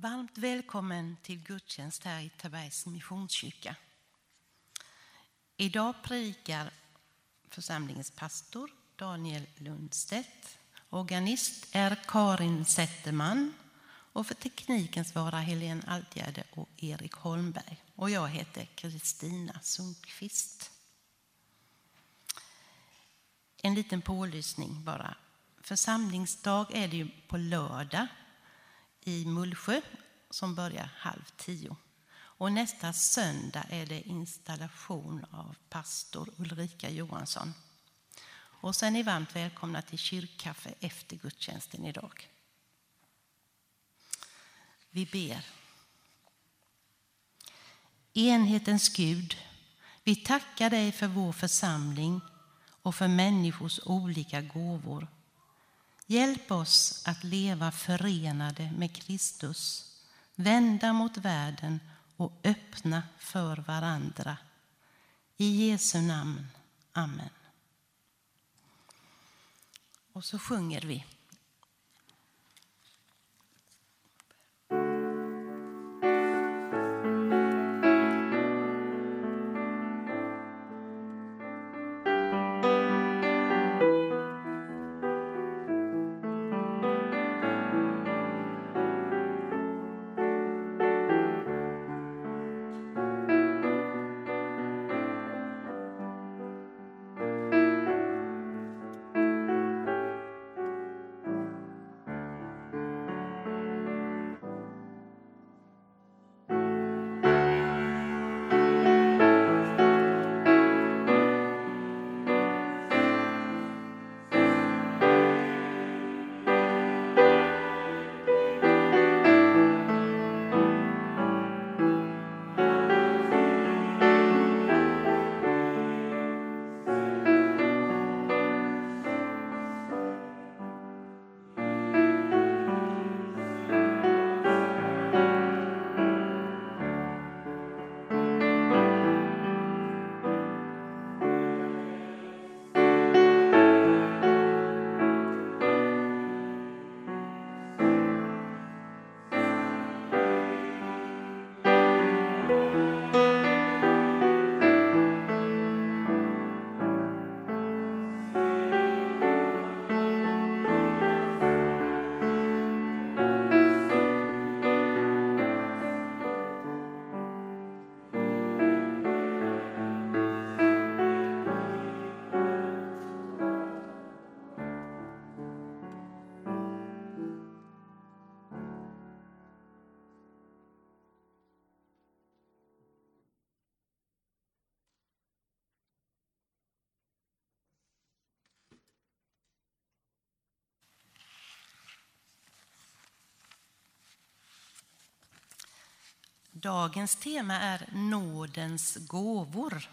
Varmt välkommen till gudstjänst här i Tabergs Missionskyrka. Idag predikar församlingens pastor Daniel Lundstedt. Organist är Karin Zetterman och för tekniken svarar Helene Altgärde och Erik Holmberg. Och jag heter Kristina Sundqvist. En liten pålysning bara. Församlingsdag är det ju på lördag i Mullsjö som börjar halv tio. Och nästa söndag är det installation av pastor Ulrika Johansson. Och sen är ni varmt välkomna till kyrkkaffe efter gudstjänsten idag. Vi ber. Enhetens Gud, vi tackar dig för vår församling och för människors olika gåvor. Hjälp oss att leva förenade med Kristus, vända mot världen och öppna för varandra. I Jesu namn. Amen. Och så sjunger vi. Dagens tema är nådens gåvor.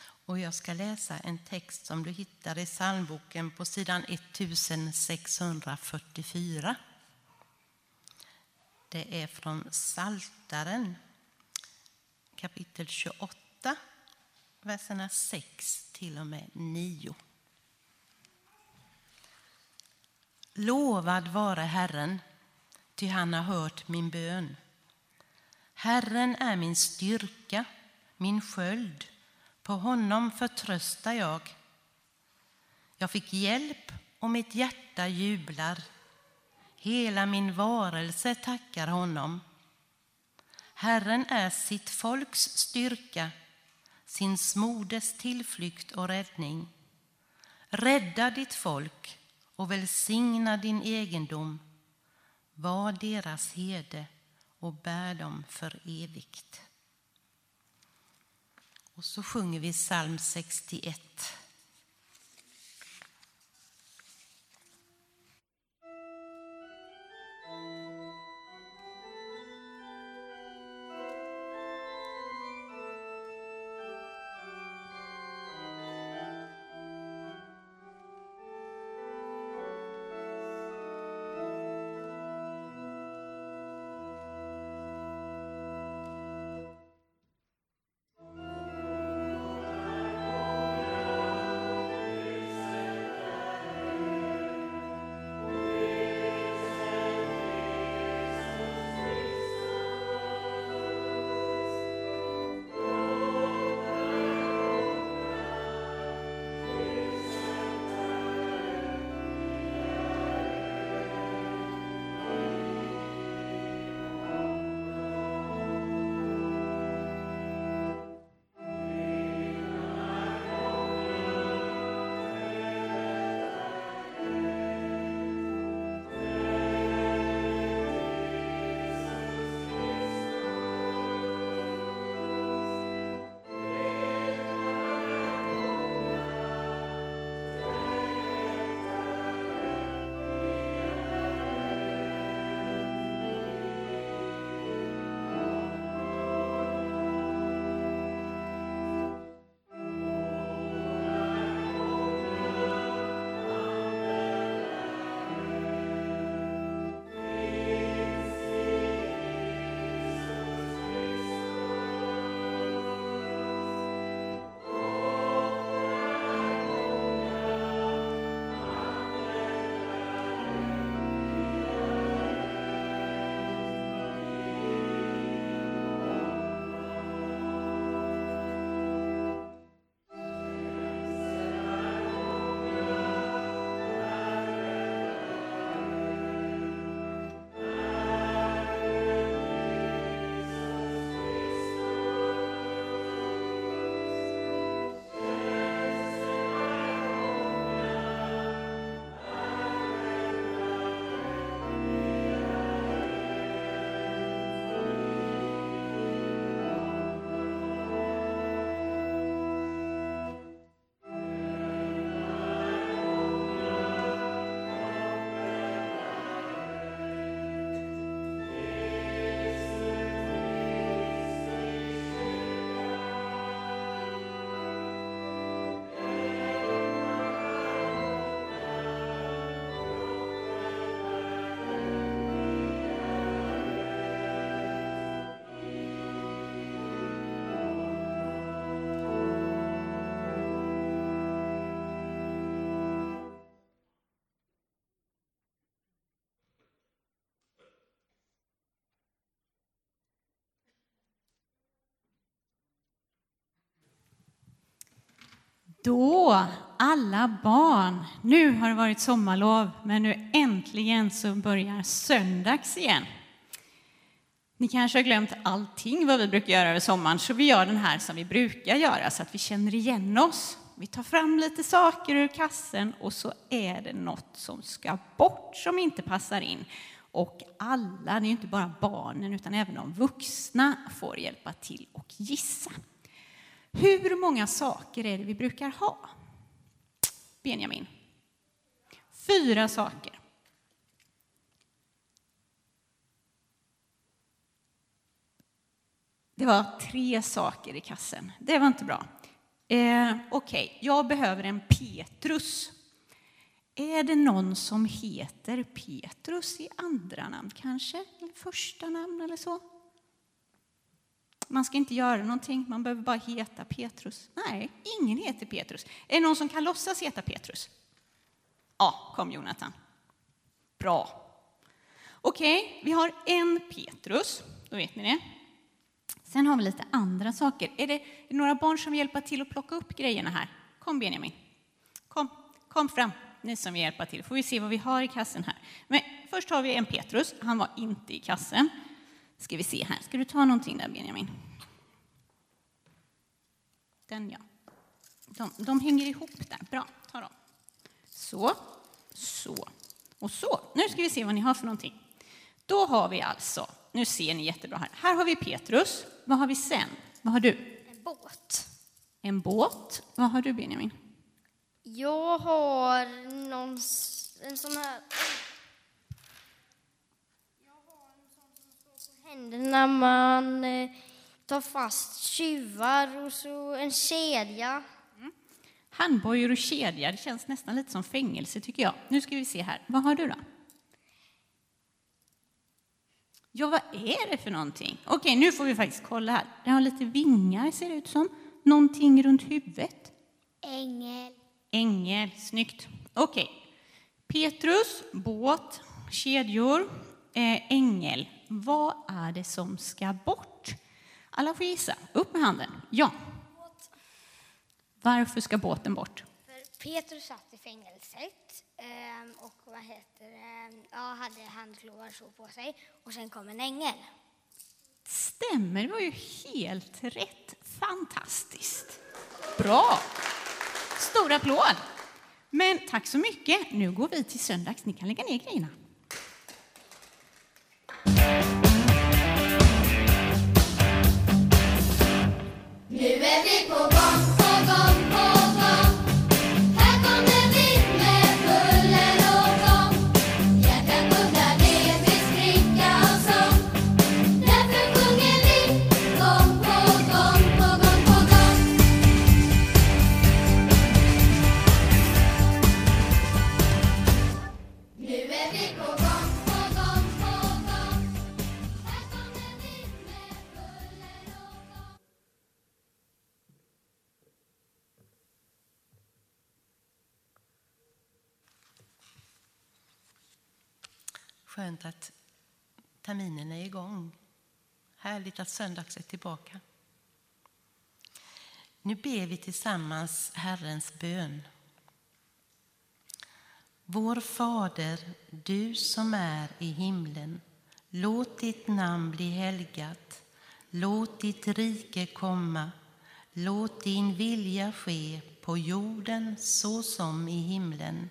Och jag ska läsa en text som du hittar i psalmboken på sidan 1644. Det är från Saltaren kapitel 28, verserna 6 till och med 9. Lovad vare Herren, ty han har hört min bön. Herren är min styrka, min sköld. På honom förtröstar jag. Jag fick hjälp och mitt hjärta jublar. Hela min varelse tackar honom. Herren är sitt folks styrka, sin smordes tillflykt och räddning. Rädda ditt folk och välsigna din egendom. Var deras herde och bär dem för evigt. Och så sjunger vi psalm 61. Då, alla barn, nu har det varit sommarlov, men nu äntligen så börjar söndags igen. Ni kanske har glömt allting vad vi brukar göra över sommaren, så vi gör den här som vi brukar göra, så att vi känner igen oss. Vi tar fram lite saker ur kassen och så är det något som ska bort, som inte passar in. Och alla, det är inte bara barnen, utan även de vuxna får hjälpa till och gissa. Hur många saker är det vi brukar ha? Benjamin? Fyra saker. Det var tre saker i kassen. Det var inte bra. Eh, Okej, okay. jag behöver en Petrus. Är det någon som heter Petrus i andra namn kanske? Eller första namn eller så? Man ska inte göra någonting, man behöver bara heta Petrus. Nej, ingen heter Petrus. Är det någon som kan låtsas heta Petrus? Ja, kom Jonathan. Bra. Okej, okay, vi har en Petrus, då vet ni det. Sen har vi lite andra saker. Är det, är det några barn som vill hjälpa till att plocka upp grejerna här? Kom Benjamin. Kom, kom fram, ni som vill hjälpa till. får vi se vad vi har i kassen här. Men först har vi en Petrus, han var inte i kassen. Ska vi se här, ska du ta någonting där Benjamin? Den ja. De, de hänger ihop där, bra, ta dem. Så, så och så. Nu ska vi se vad ni har för någonting. Då har vi alltså, nu ser ni jättebra här. Här har vi Petrus. Vad har vi sen? Vad har du? En båt. En båt. Vad har du Benjamin? Jag har någon, en sån här händer när man eh, tar fast tjuvar och så en kedja. Mm. Handbojor och kedja, det känns nästan lite som fängelse tycker jag. Nu ska vi se här, vad har du då? Ja, vad är det för någonting? Okej, nu får vi faktiskt kolla här. Den har lite vingar ser det ut som. Någonting runt huvudet. Ängel. Ängel, snyggt. Okej. Petrus, båt, kedjor, ängel. Vad är det som ska bort? Alla får gissa. Upp med handen. Ja. Varför ska båten bort? För Petrus satt i fängelset ehm, och vad heter det, ja, hade handklovar så på sig och sen kom en ängel. Stämmer, det var ju helt rätt. Fantastiskt. Bra. Stor applåd. Men tack så mycket. Nu går vi till söndags. Ni kan lägga ner grejerna. Skönt att terminen är igång. Härligt att söndags är tillbaka. Nu ber vi tillsammans Herrens bön. Vår Fader, du som är i himlen. Låt ditt namn bli helgat. Låt ditt rike komma. Låt din vilja ske på jorden så som i himlen.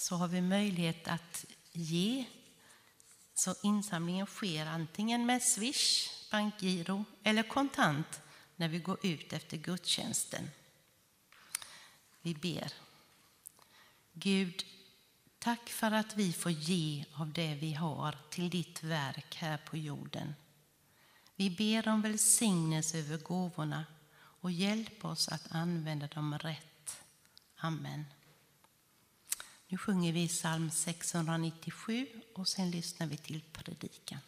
Så har vi möjlighet att ge. Så insamlingen sker antingen med Swish, bankgiro eller kontant när vi går ut efter gudstjänsten. Vi ber. Gud, tack för att vi får ge av det vi har till ditt verk här på jorden. Vi ber om välsignelse över gåvorna och hjälp oss att använda dem rätt Amen. Nu sjunger vi psalm 697 och sen lyssnar vi till predikan.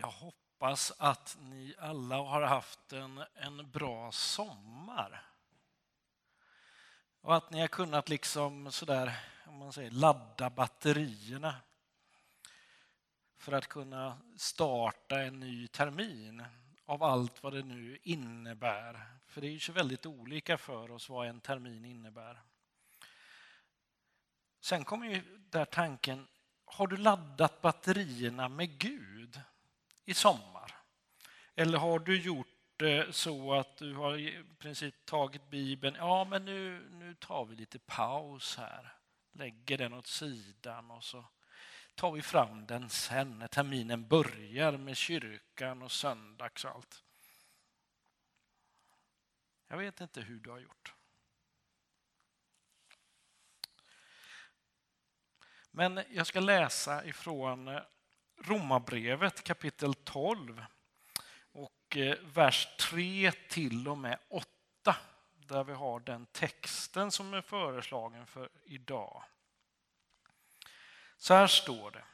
Jag hoppas att ni alla har haft en, en bra sommar. Och att ni har kunnat liksom sådär, om man säger, ladda batterierna för att kunna starta en ny termin av allt vad det nu innebär. För det är ju så väldigt olika för oss vad en termin innebär. Sen kommer ju där tanken, har du laddat batterierna med Gud? I sommar? Eller har du gjort det så att du har i princip tagit Bibeln, ja men nu, nu tar vi lite paus här, lägger den åt sidan och så tar vi fram den sen när terminen börjar med kyrkan och söndags och allt. Jag vet inte hur du har gjort. Men jag ska läsa ifrån eh, Romarbrevet kapitel 12 och eh, vers 3 till och med 8 där vi har den texten som är föreslagen för idag. Så här står det.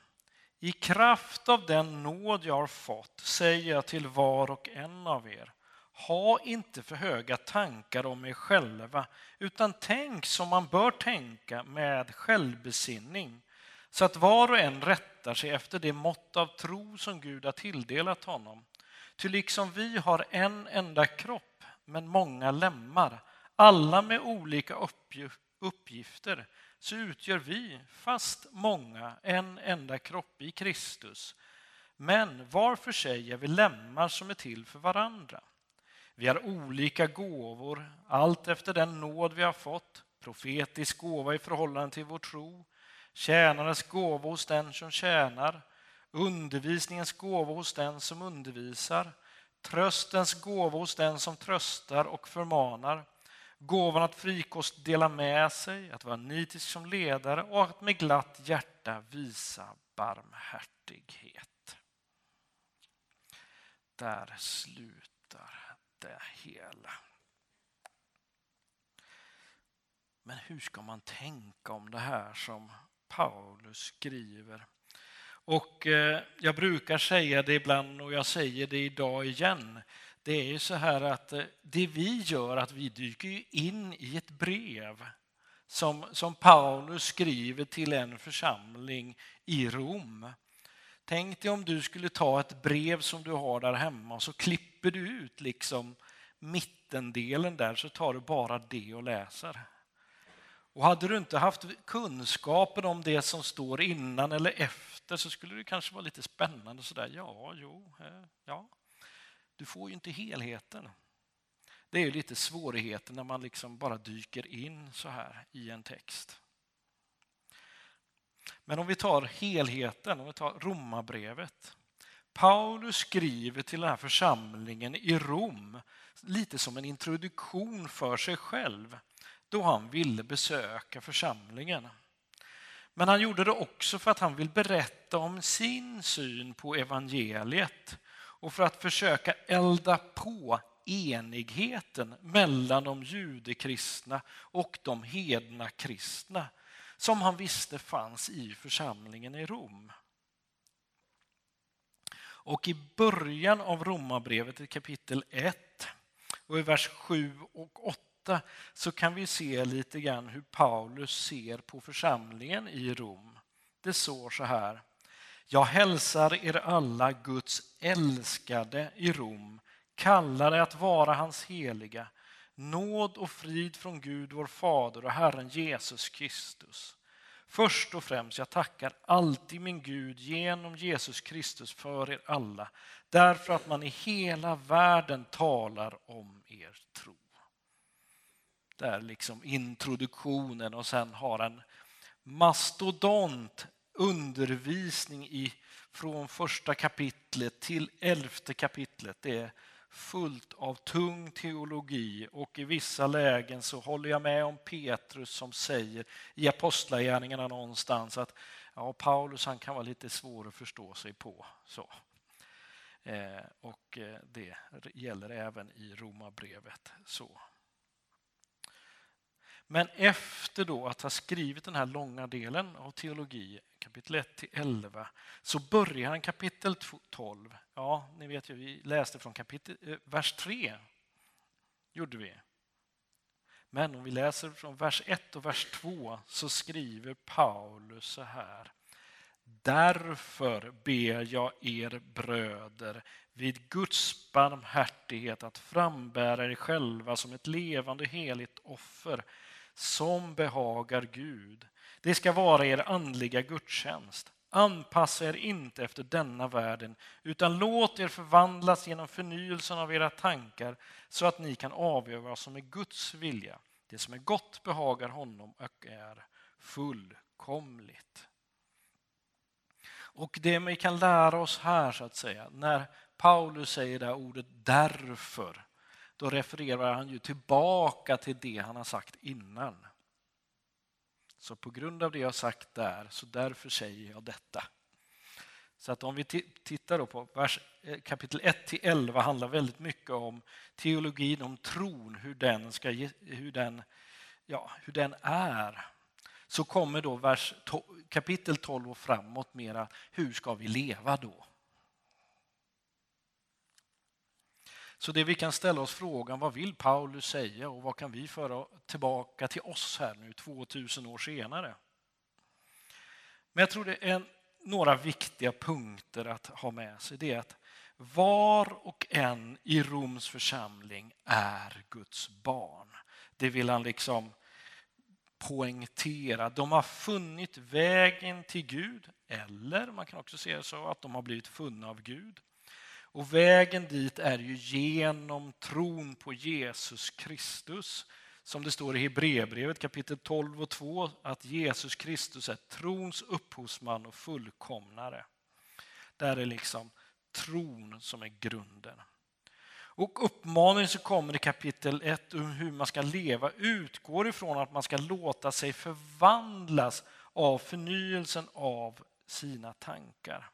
I kraft av den nåd jag har fått säger jag till var och en av er, ha inte för höga tankar om er själva, utan tänk som man bör tänka med självbesinning, så att var och en rättar sig efter det mått av tro som Gud har tilldelat honom. Ty liksom vi har en enda kropp, men många lemmar, alla med olika uppgifter, så utgör vi, fast många, en enda kropp i Kristus. Men var för sig är vi lemmar som är till för varandra. Vi har olika gåvor, allt efter den nåd vi har fått. Profetisk gåva i förhållande till vår tro, Tjänarens gåva hos den som tjänar, undervisningens gåva hos den som undervisar, tröstens gåva hos den som tröstar och förmanar, gåvan att frikost dela med sig, att vara nitisk som ledare och att med glatt hjärta visa barmhärtighet. Där slutar det hela. Men hur ska man tänka om det här som Paulus skriver? Och eh, jag brukar säga det ibland och jag säger det idag igen. Det är ju så här att eh, det vi gör, att vi dyker in i ett brev som, som Paulus skriver till en församling i Rom. Tänk dig om du skulle ta ett brev som du har där hemma och så klipper du ut liksom mittendelen där så tar du bara det och läser. Och hade du inte haft kunskapen om det som står innan eller efter så skulle det kanske vara lite spännande sådär. Ja, jo, eh, ja. Du får ju inte helheten. Det är lite svårigheten när man liksom bara dyker in så här i en text. Men om vi tar helheten, om vi tar romabrevet. Paulus skriver till den här församlingen i Rom lite som en introduktion för sig själv då han ville besöka församlingen. Men han gjorde det också för att han vill berätta om sin syn på evangeliet och för att försöka elda på enigheten mellan de judekristna och de hedna kristna som han visste fanns i församlingen i Rom. Och i början av Romarbrevet i kapitel 1 och i vers 7 och 8 så kan vi se lite grann hur Paulus ser på församlingen i Rom. Det står så här. Jag hälsar er alla Guds älskade i Rom, kallade att vara hans heliga. Nåd och frid från Gud, vår Fader och Herren Jesus Kristus. Först och främst, jag tackar alltid min Gud genom Jesus Kristus för er alla, därför att man i hela världen talar om er. Det är liksom introduktionen och sen har en mastodont undervisning i, från första kapitlet till elfte kapitlet. Det är fullt av tung teologi och i vissa lägen så håller jag med om Petrus som säger i Apostlagärningarna någonstans att ja, Paulus han kan vara lite svår att förstå sig på. Så. Eh, och eh, det gäller även i Romarbrevet. Så. Men efter då att ha skrivit den här långa delen av teologi, kapitel 1 till 11, så börjar han kapitel 12. Ja, ni vet ju, vi läste från kapitel, eh, vers 3. Gjorde vi. Men om vi läser från vers 1 och vers 2 så skriver Paulus så här. Därför ber jag er bröder vid Guds barmhärtighet att frambära er själva som ett levande heligt offer som behagar Gud. Det ska vara er andliga gudstjänst. Anpassa er inte efter denna världen utan låt er förvandlas genom förnyelsen av era tankar så att ni kan avgöra vad som är Guds vilja. Det som är gott behagar honom och är fullkomligt. Och det vi kan lära oss här så att säga, när Paulus säger det här ordet därför, då refererar han ju tillbaka till det han har sagt innan. Så på grund av det jag har sagt där, så därför säger jag detta. Så att om vi tittar då på vers, eh, kapitel 1 till 11 handlar väldigt mycket om teologin, om tron, hur den, ska, hur den, ja, hur den är. så kommer då vers, kapitel 12 och framåt mera, hur ska vi leva då? Så det vi kan ställa oss frågan, vad vill Paulus säga och vad kan vi föra tillbaka till oss här nu 2000 år senare? Men jag tror det är några viktiga punkter att ha med sig. Det är att var och en i Roms församling är Guds barn. Det vill han liksom poängtera. De har funnit vägen till Gud, eller man kan också se det så att de har blivit funna av Gud. Och vägen dit är ju genom tron på Jesus Kristus. Som det står i Hebreerbrevet kapitel 12 och 2 att Jesus Kristus är trons upphovsman och fullkomnare. Där är liksom tron som är grunden. Och uppmaningen som kommer i kapitel 1 om hur man ska leva utgår ifrån att man ska låta sig förvandlas av förnyelsen av sina tankar.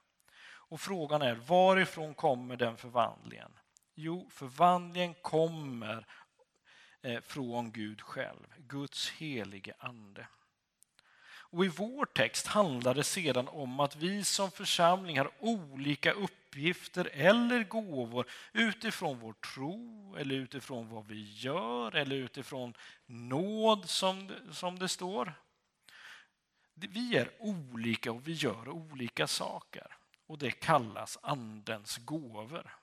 Och frågan är varifrån kommer den förvandlingen? Jo, förvandlingen kommer eh, från Gud själv, Guds helige ande. Och I vår text handlar det sedan om att vi som församling har olika uppgifter eller gåvor utifrån vår tro eller utifrån vad vi gör eller utifrån nåd som det, som det står. Vi är olika och vi gör olika saker och det kallas Andens gåvor.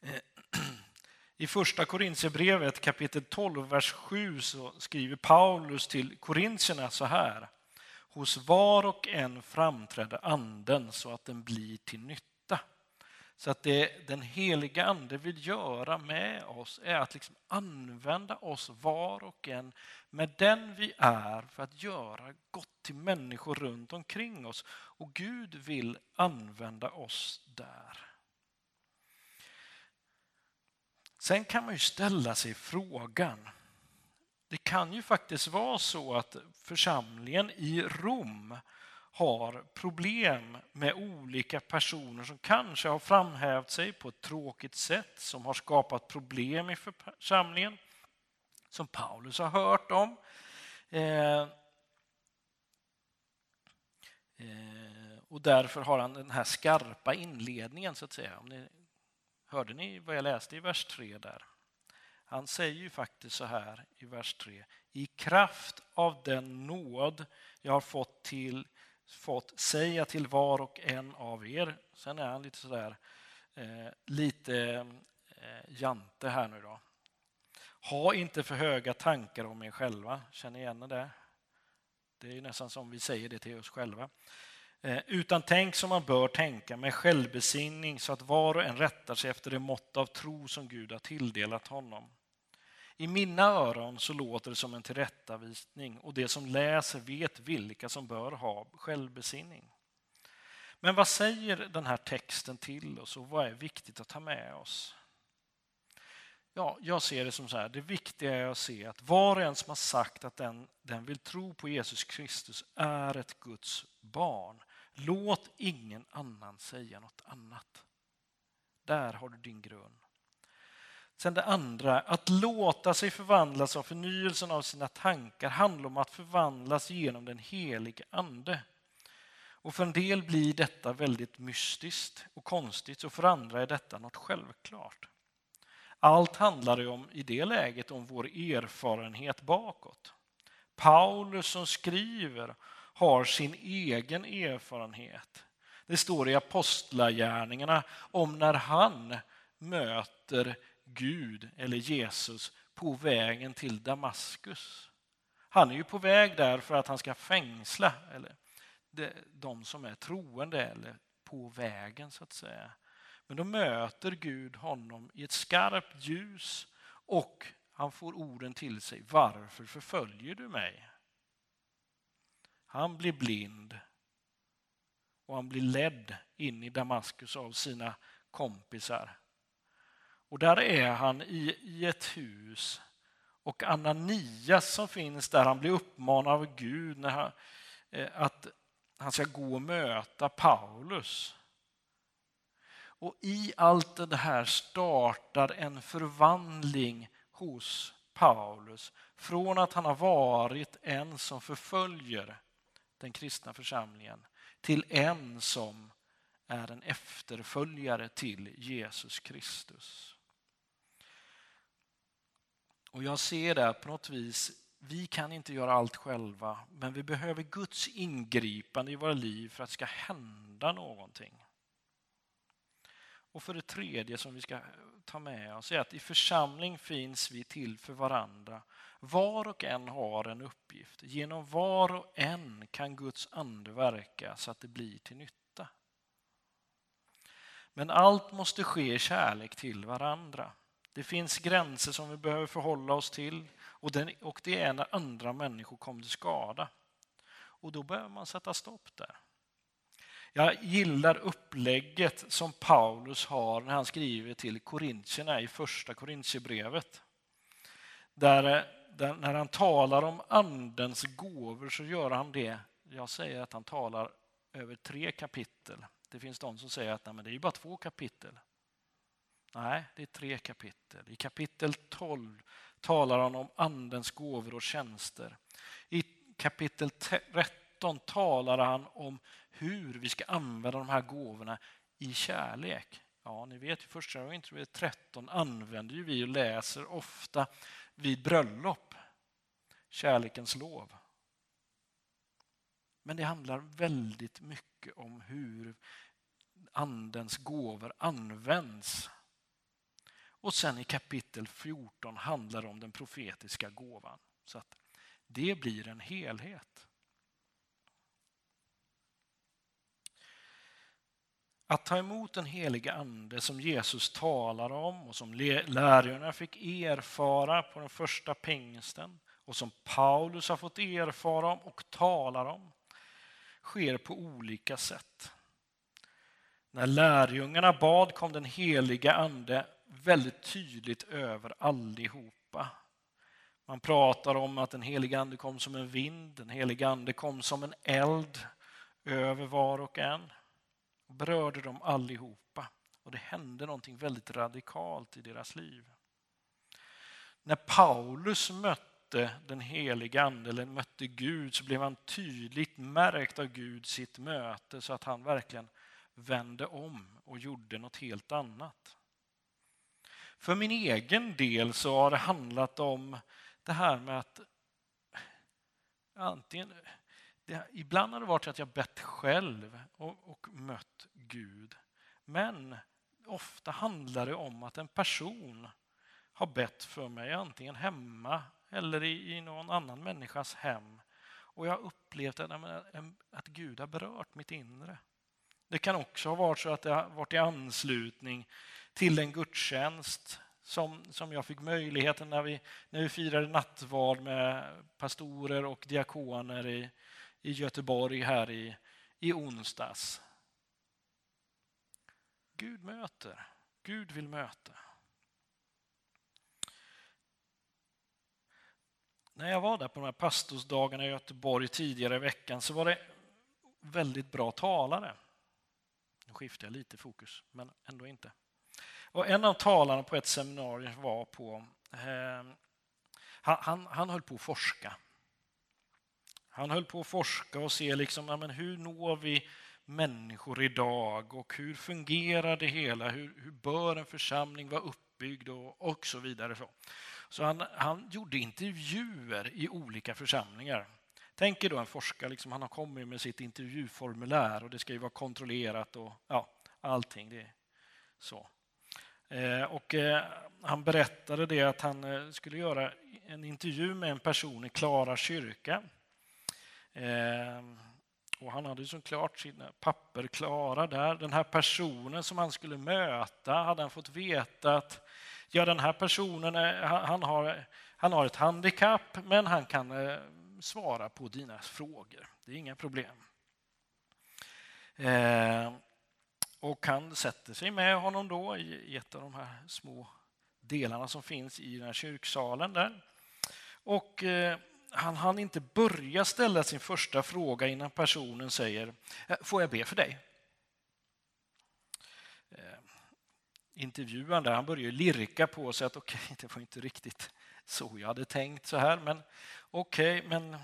Eh, I första Korintierbrevet kapitel 12, vers 7 så skriver Paulus till korintierna så här. Hos var och en framträder anden så att den blir till nytta. Så att det den heliga ande vill göra med oss är att liksom använda oss var och en med den vi är för att göra gott till människor runt omkring oss. Och Gud vill använda oss där. Sen kan man ju ställa sig frågan. Det kan ju faktiskt vara så att församlingen i Rom har problem med olika personer som kanske har framhävt sig på ett tråkigt sätt, som har skapat problem i församlingen, som Paulus har hört om. Eh, eh, och därför har han den här skarpa inledningen, så att säga. Om ni Hörde ni vad jag läste i vers 3 där? Han säger ju faktiskt så här i vers 3. I kraft av den nåd jag har fått, till, fått säga till var och en av er. Sen är han lite sådär eh, lite eh, jante här nu då. Ha inte för höga tankar om er själva. Känner ni igen det? Det är nästan som vi säger det till oss själva. Eh, utan tänk som man bör tänka med självbesinning så att var och en rättar sig efter det mått av tro som Gud har tilldelat honom. I mina öron så låter det som en tillrättavisning och de som läser vet vilka som bör ha självbesinning. Men vad säger den här texten till oss och vad är viktigt att ta med oss? Ja, jag ser det som så här, det viktiga är att se att var och en som har sagt att den, den vill tro på Jesus Kristus är ett Guds barn. Låt ingen annan säga något annat. Där har du din grund. Sen det andra, att låta sig förvandlas av förnyelsen av sina tankar handlar om att förvandlas genom den helige Ande. Och för en del blir detta väldigt mystiskt och konstigt och för andra är detta något självklart. Allt handlar om, i det läget om vår erfarenhet bakåt. Paulus som skriver har sin egen erfarenhet. Det står i Apostlagärningarna om när han möter Gud eller Jesus på vägen till Damaskus. Han är ju på väg där för att han ska fängsla eller de som är troende eller på vägen så att säga. Men då möter Gud honom i ett skarpt ljus och han får orden till sig. Varför förföljer du mig? Han blir blind och han blir ledd in i Damaskus av sina kompisar. Och där är han i, i ett hus och Ananias som finns där, han blir uppmanad av Gud när han, eh, att han ska gå och möta Paulus. Och i allt det här startar en förvandling hos Paulus från att han har varit en som förföljer den kristna församlingen till en som är en efterföljare till Jesus Kristus. Och jag ser där på något vis, vi kan inte göra allt själva, men vi behöver Guds ingripande i våra liv för att det ska hända någonting. Och för det tredje som vi ska ta med oss är att i församling finns vi till för varandra. Var och en har en uppgift. Genom var och en kan Guds ande verka så att det blir till nytta. Men allt måste ske i kärlek till varandra. Det finns gränser som vi behöver förhålla oss till och, det är när andra människor kommer till skada. Och då behöver man sätta stopp där. Jag gillar upplägget som Paulus har när han skriver till korintierna i första Korintierbrevet. Där, eh, där, när han talar om andens gåvor så gör han det, jag säger att han talar över tre kapitel. Det finns de som säger att nej, men det är bara två kapitel. Nej, det är tre kapitel. I kapitel 12 talar han om andens gåvor och tjänster. I kapitel 13 talar han om hur vi ska använda de här gåvorna i kärlek. Ja, ni vet, ju, första Korinthierbrevet 13 använder ju vi och läser ofta vid bröllop kärlekens lov. Men det handlar väldigt mycket om hur Andens gåvor används. Och sen i kapitel 14 handlar det om den profetiska gåvan. Så att det blir en helhet. Att ta emot den heliga Ande som Jesus talar om och som lärjungarna fick erfara på den första pingsten och som Paulus har fått erfara om och talar om sker på olika sätt. När lärjungarna bad kom den heliga Ande väldigt tydligt över allihopa. Man pratar om att den heliga Ande kom som en vind, den heliga Ande kom som en eld över var och en och berörde dem allihopa. Och det hände någonting väldigt radikalt i deras liv. När Paulus mötte den heliga Ande, eller mötte Gud, så blev han tydligt märkt av Gud sitt möte så att han verkligen vände om och gjorde något helt annat. För min egen del så har det handlat om det här med att antingen det, ibland har det varit att jag bett själv och, och mött Gud. Men ofta handlar det om att en person har bett för mig, antingen hemma eller i, i någon annan människas hem. Och jag har upplevt att, att Gud har berört mitt inre. Det kan också ha varit så att det har varit i anslutning till en gudstjänst som, som jag fick möjligheten när vi, när vi firade nattvard med pastorer och diakoner i, i Göteborg här i, i onsdags. Gud möter. Gud vill möta. När jag var där på de här pastorsdagarna i Göteborg tidigare i veckan så var det väldigt bra talare. Nu skiftar jag lite fokus, men ändå inte. Och en av talarna på ett seminarium var på... Eh, han, han, höll på att forska han höll på att forska och se liksom, ja, men hur når vi människor idag och hur fungerar det hela? Hur, hur bör en församling vara uppbyggd och, och så vidare. Så, så han, han gjorde intervjuer i olika församlingar. Tänk er då en forskare, liksom, han har kommit med sitt intervjuformulär och det ska ju vara kontrollerat och ja, allting. Det så. Eh, och eh, han berättade det att han eh, skulle göra en intervju med en person i Klara kyrka och han hade såklart sina papper klara där. Den här personen som han skulle möta hade han fått veta att ja, den här personen han, har, han har ett handikapp men han kan svara på dina frågor. Det är inga problem. Och han sätter sig med honom då i ett av de här små delarna som finns i den här kyrksalen där. Och eh, han hann inte börja ställa sin första fråga innan personen säger ”Får jag be för dig?” eh, intervjuaren där, han börjar lirka på sig att okej, okay, det var inte riktigt så jag hade tänkt så här, men okej, okay, men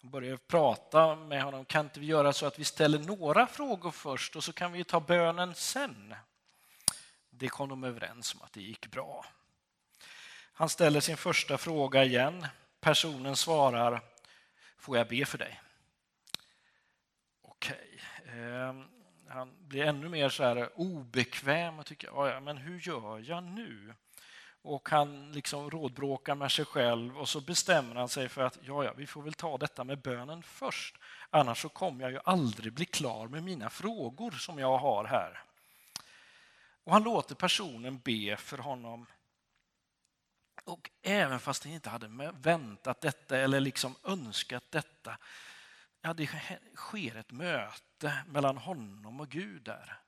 jag började prata med honom. Kan inte vi göra så att vi ställer några frågor först och så kan vi ta bönen sen? Det kom de överens om att det gick bra. Han ställer sin första fråga igen. Personen svarar, får jag be för dig? Okej. Okay. han blir ännu mer så här obekväm och tycker, ja, men hur gör jag nu? Och han liksom rådbråkar med sig själv och så bestämmer han sig för att ja, ja, vi får väl ta detta med bönen först. Annars så kommer jag ju aldrig bli klar med mina frågor som jag har här. Och han låter personen be för honom. Och även fast han inte hade väntat detta eller liksom önskat detta, ja, det sker ett möte mellan honom och Gud där.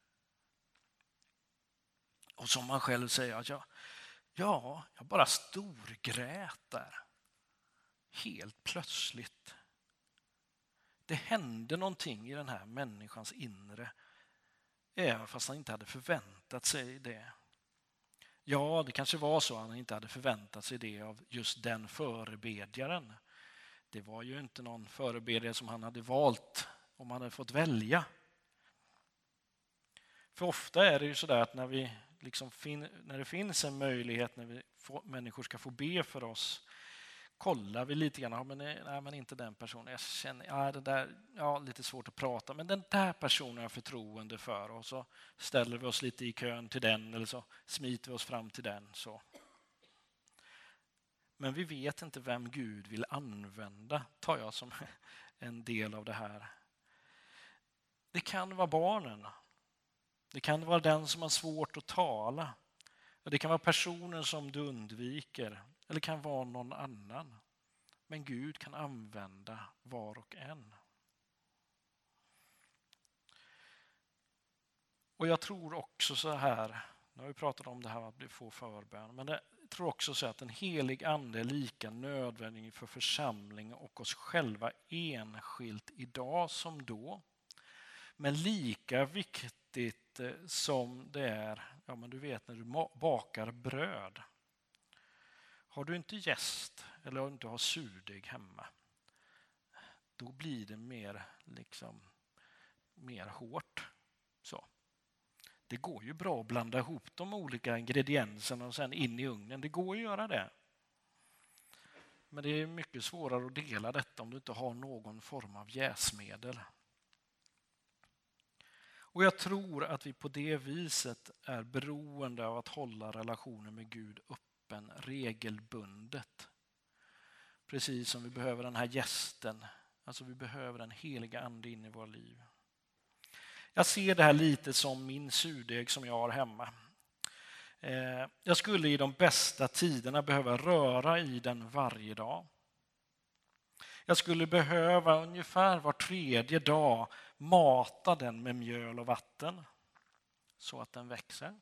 Och som han själv säger, att jag, ja, jag bara storgrät där. Helt plötsligt. Det hände någonting i den här människans inre även fast han inte hade förväntat sig det. Ja, det kanske var så att han inte hade förväntat sig det av just den förebedjaren. Det var ju inte någon förebedjare som han hade valt om han hade fått välja. För ofta är det ju så där att när, vi liksom när det finns en möjlighet när vi får, människor ska få be för oss kollar vi lite grann. Ja, men, eh, nej, men inte den personen. Jag känner ja, det där, ja, lite svårt att prata, men den där personen har jag förtroende för. Och så ställer vi oss lite i kön till den eller så smiter vi oss fram till den. Så. Men vi vet inte vem Gud vill använda, tar jag som en del av det här. Det kan vara barnen. Det kan vara den som har svårt att tala. Det kan vara personer som du undviker eller kan vara någon annan. Men Gud kan använda var och en. Och jag tror också så här, nu har vi pratat om det här att få förbön, men jag tror också så att en helig ande är lika nödvändig för församlingen och oss själva enskilt idag som då. Men lika viktigt viktigt eh, som det är, ja men du vet när du bakar bröd. Har du inte gäst eller om du har surdeg hemma, då blir det mer, liksom, mer hårt. Så. Det går ju bra att blanda ihop de olika ingredienserna och sen in i ugnen. Det går att göra det. Men det är mycket svårare att dela detta om du inte har någon form av jäsmedel. Och jag tror att vi på det viset är beroende av att hålla relationen med Gud öppen regelbundet. Precis som vi behöver den här gästen, alltså vi behöver den heliga ande in i våra liv. Jag ser det här lite som min surdeg som jag har hemma. Eh, jag skulle i de bästa tiderna behöva röra i den varje dag. Jag skulle behöva ungefär var tredje dag mata den med mjöl och vatten så att den växer.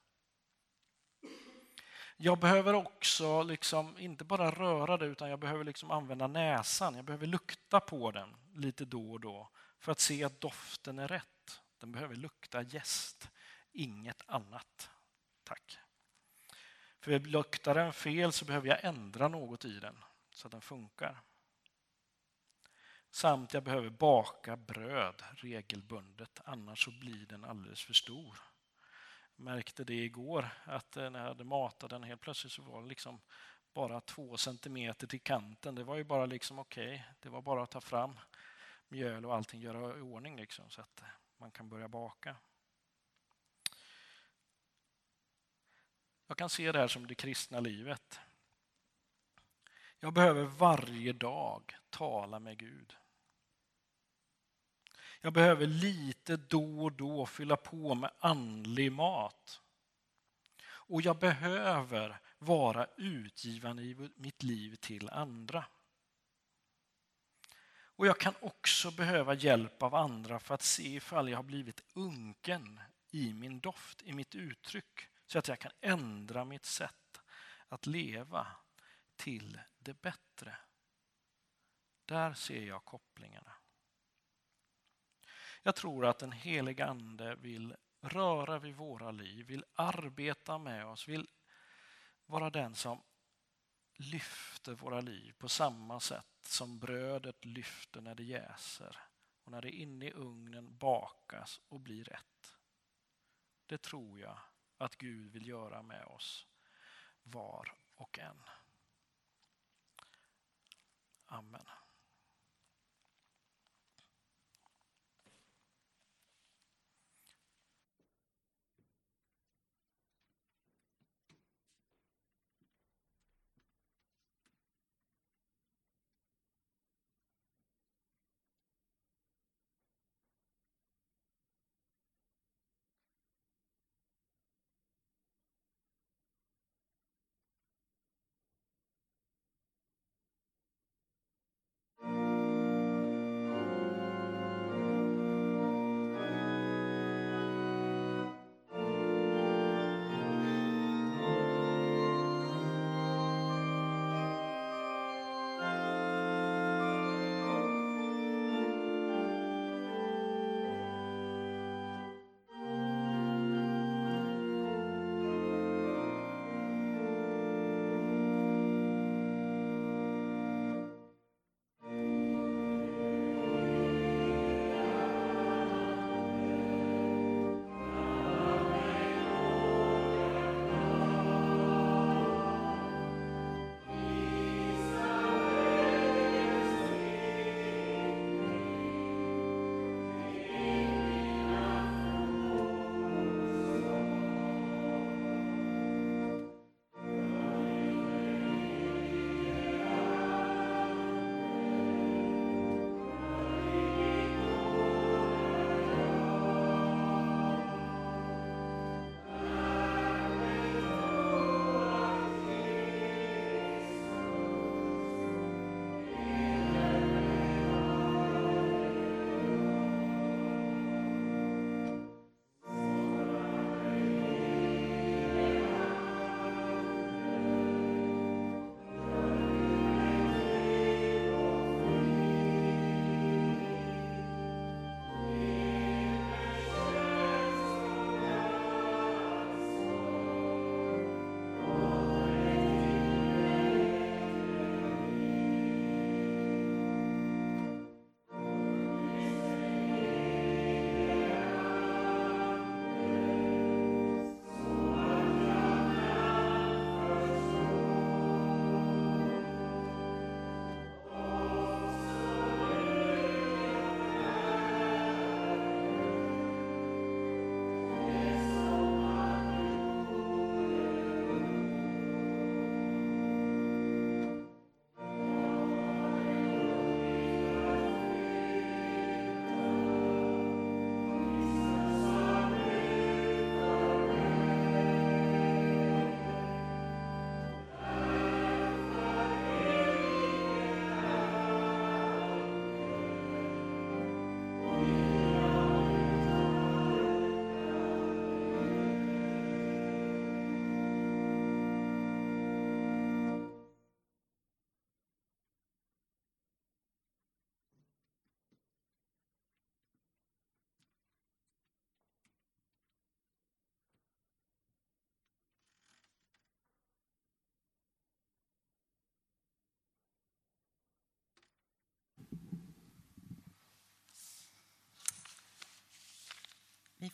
Jag behöver också liksom inte bara röra det utan jag behöver liksom använda näsan. Jag behöver lukta på den lite då och då för att se att doften är rätt. Den behöver lukta gäst, inget annat. Tack. För luktar den fel så behöver jag ändra något i den så att den funkar. Samt jag behöver baka bröd regelbundet, annars så blir den alldeles för stor märkte det igår att eh, när jag hade matat den helt plötsligt så var det liksom bara två centimeter till kanten. Det var ju bara liksom okej. Okay. Det var bara att ta fram mjöl och allting göra i ordning liksom, så att man kan börja baka. Jag kan se det här som det kristna livet. Jag behöver varje dag tala med Gud. Jag behöver lite då och då fylla på med andlig mat. Och jag behöver vara utgivande i mitt liv till andra. Och jag kan också behöva hjälp av andra för att se ifall jag har blivit unken i min doft, i mitt uttryck. Så att jag kan ändra mitt sätt att leva till det bättre. Där ser jag kopplingarna. Jag tror att den heliga Ande vill röra vid våra liv, vill arbeta med oss, vill vara den som lyfter våra liv på samma sätt som brödet lyfter när det jäser och när det inne i ugnen bakas och blir rätt. Det tror jag att Gud vill göra med oss var och en. Amen.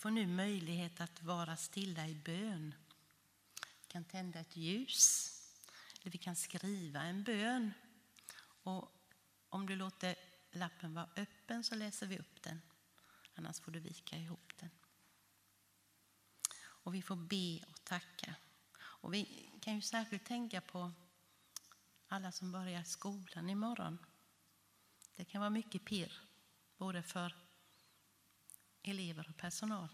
Får nu möjlighet att vara stilla i bön. Vi kan tända ett ljus, eller vi kan skriva en bön. Och om du låter lappen vara öppen så läser vi upp den. Annars får du vika ihop den. Och vi får be och tacka. Och vi kan ju särskilt tänka på alla som börjar skolan imorgon. Det kan vara mycket pirr, både för elever och personal.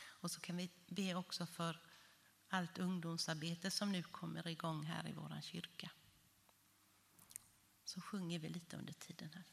Och så kan vi be också för allt ungdomsarbete som nu kommer igång här i vår kyrka. Så sjunger vi lite under tiden här.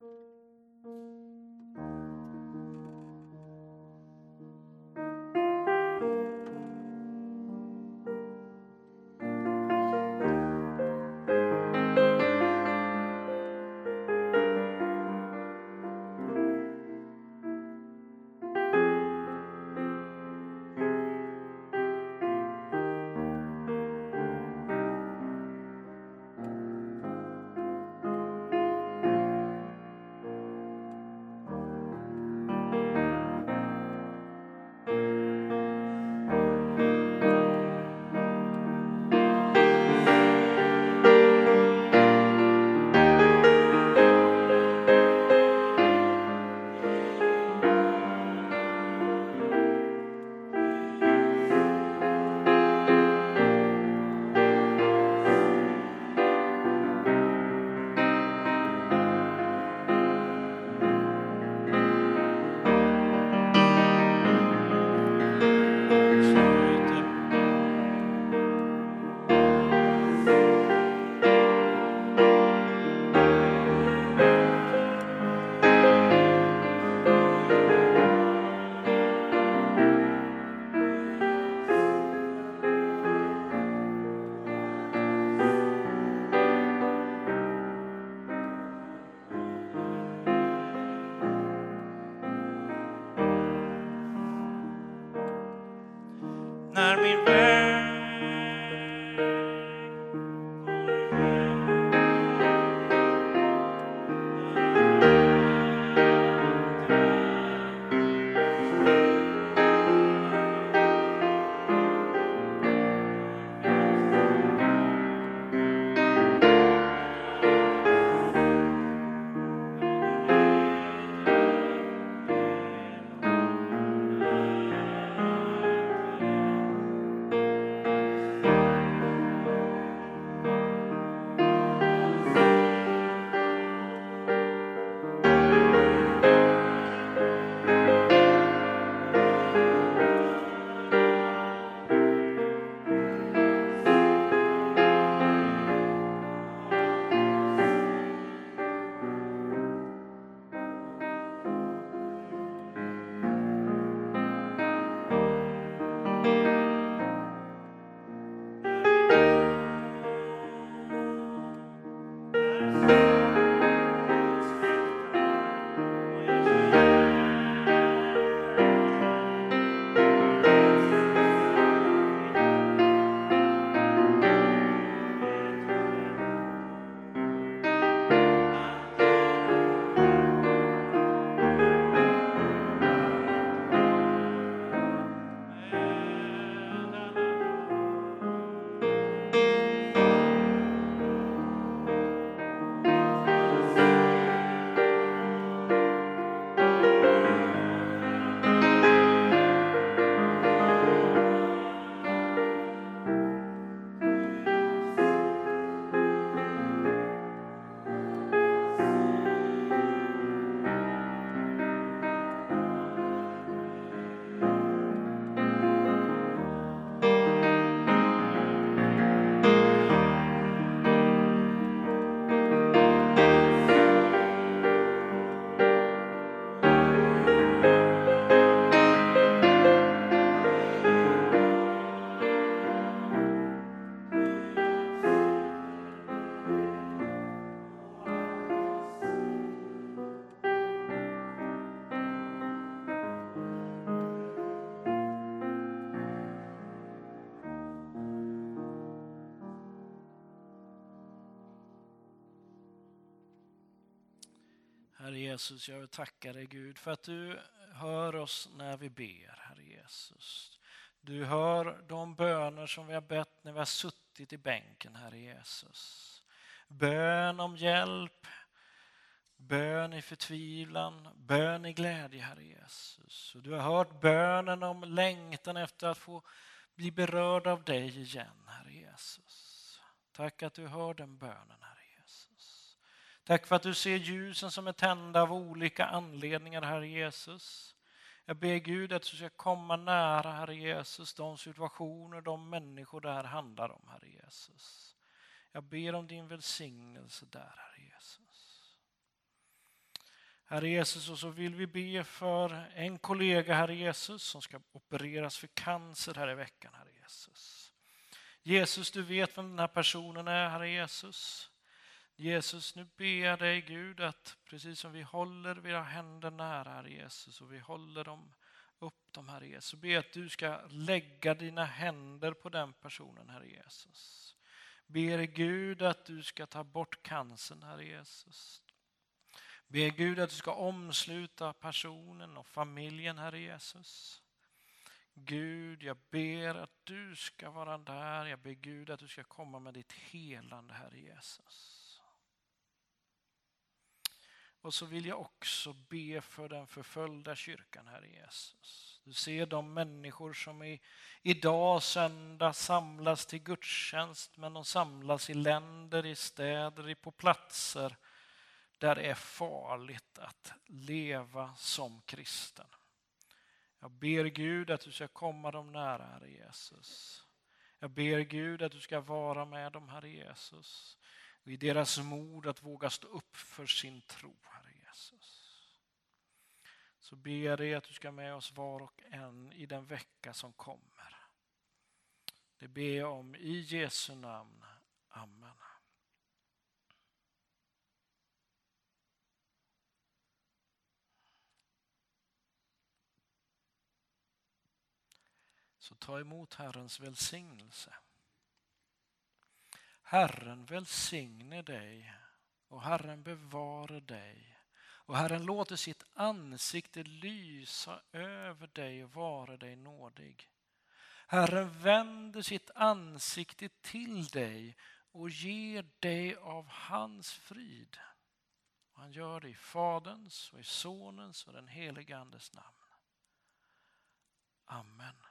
När Jesus, jag vill tacka dig Gud för att du hör oss när vi ber, Herre Jesus. Du hör de böner som vi har bett när vi har suttit i bänken, Herre Jesus. Bön om hjälp, bön i förtvivlan, bön i glädje, Herre Jesus. Och du har hört bönen om längtan efter att få bli berörd av dig igen, Herre Jesus. Tack att du hör den bönen, Herre Jesus. Tack för att du ser ljusen som är tända av olika anledningar, Herre Jesus. Jag ber Gud att du ska komma nära, Herre Jesus, de situationer, de människor det här handlar om, Herre Jesus. Jag ber om din välsignelse där, Herre Jesus. Herre Jesus, och så vill vi be för en kollega, Herre Jesus, som ska opereras för cancer här i veckan, Herre Jesus. Jesus, du vet vem den här personen är, Herre Jesus. Jesus, nu ber jag dig Gud att precis som vi håller våra händer nära, Herre Jesus, och vi håller dem upp dem, Herre Jesus, så ber jag att du ska lägga dina händer på den personen, Herre Jesus. Ber Gud att du ska ta bort cancern, Herre Jesus. Ber Gud att du ska omsluta personen och familjen, Herre Jesus. Gud, jag ber att du ska vara där. Jag ber Gud att du ska komma med ditt helande, Herre Jesus. Och så vill jag också be för den förföljda kyrkan, Herre Jesus. Du ser de människor som i, idag söndag samlas till gudstjänst, men de samlas i länder, i städer, på platser där det är farligt att leva som kristen. Jag ber Gud att du ska komma dem nära, Herre Jesus. Jag ber Gud att du ska vara med dem, Herre Jesus. Och I deras mod att våga stå upp för sin tro, Herre Jesus. Så ber jag dig att du ska med oss var och en i den vecka som kommer. Det ber jag om i Jesu namn. Amen. Så ta emot Herrens välsignelse. Herren välsigne dig och Herren bevare dig. Och Herren låter sitt ansikte lysa över dig och vara dig nådig. Herren vänder sitt ansikte till dig och ger dig av hans frid. Och han gör det i Faderns och i Sonens och den helige Andes namn. Amen.